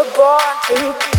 were born to be.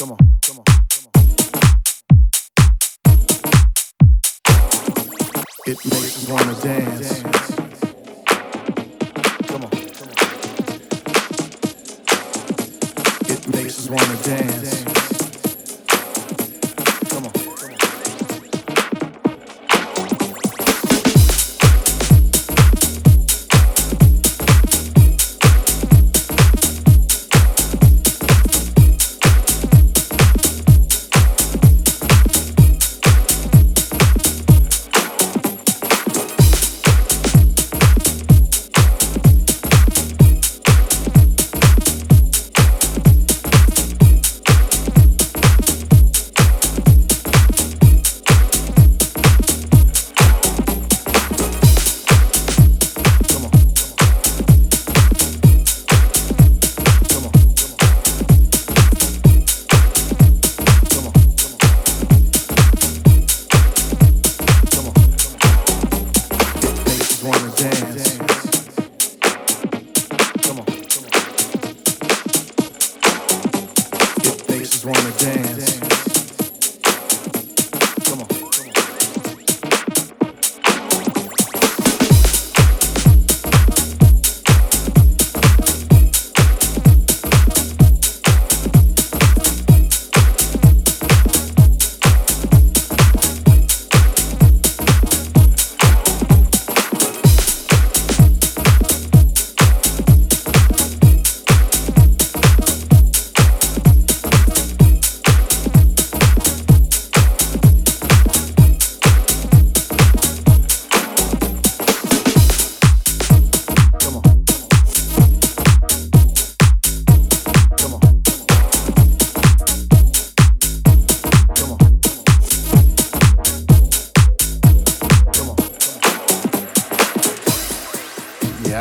It makes us wanna dance. It makes us wanna dance.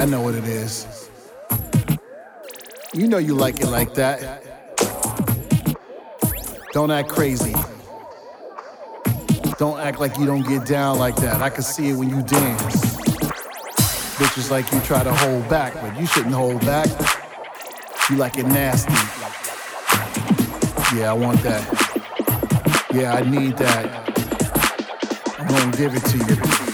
Know what it is. You know you like it like that. Don't act crazy. Don't act like you don't get down like that. I can see it when you dance. Bitches like you try to hold back, but you shouldn't hold back. You like it nasty. Yeah, I want that. Yeah, I need that. I'm gonna give it to you.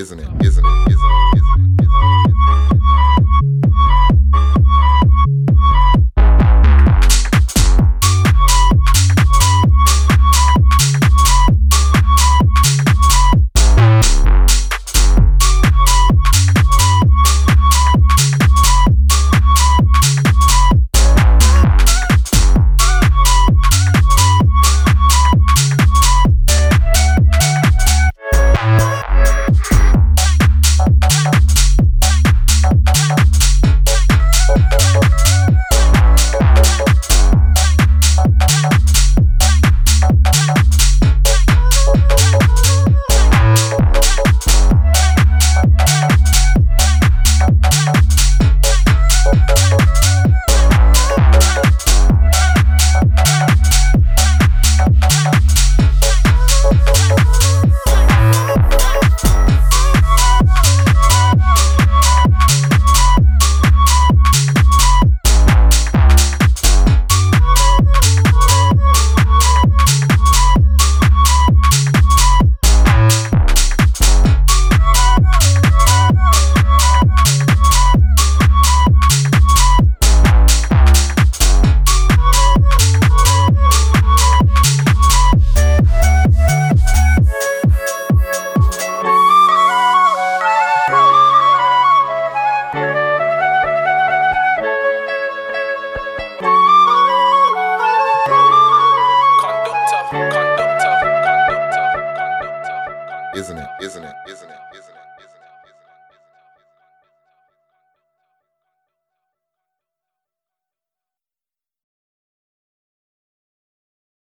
Isn't it? Isn't it? Isn't it?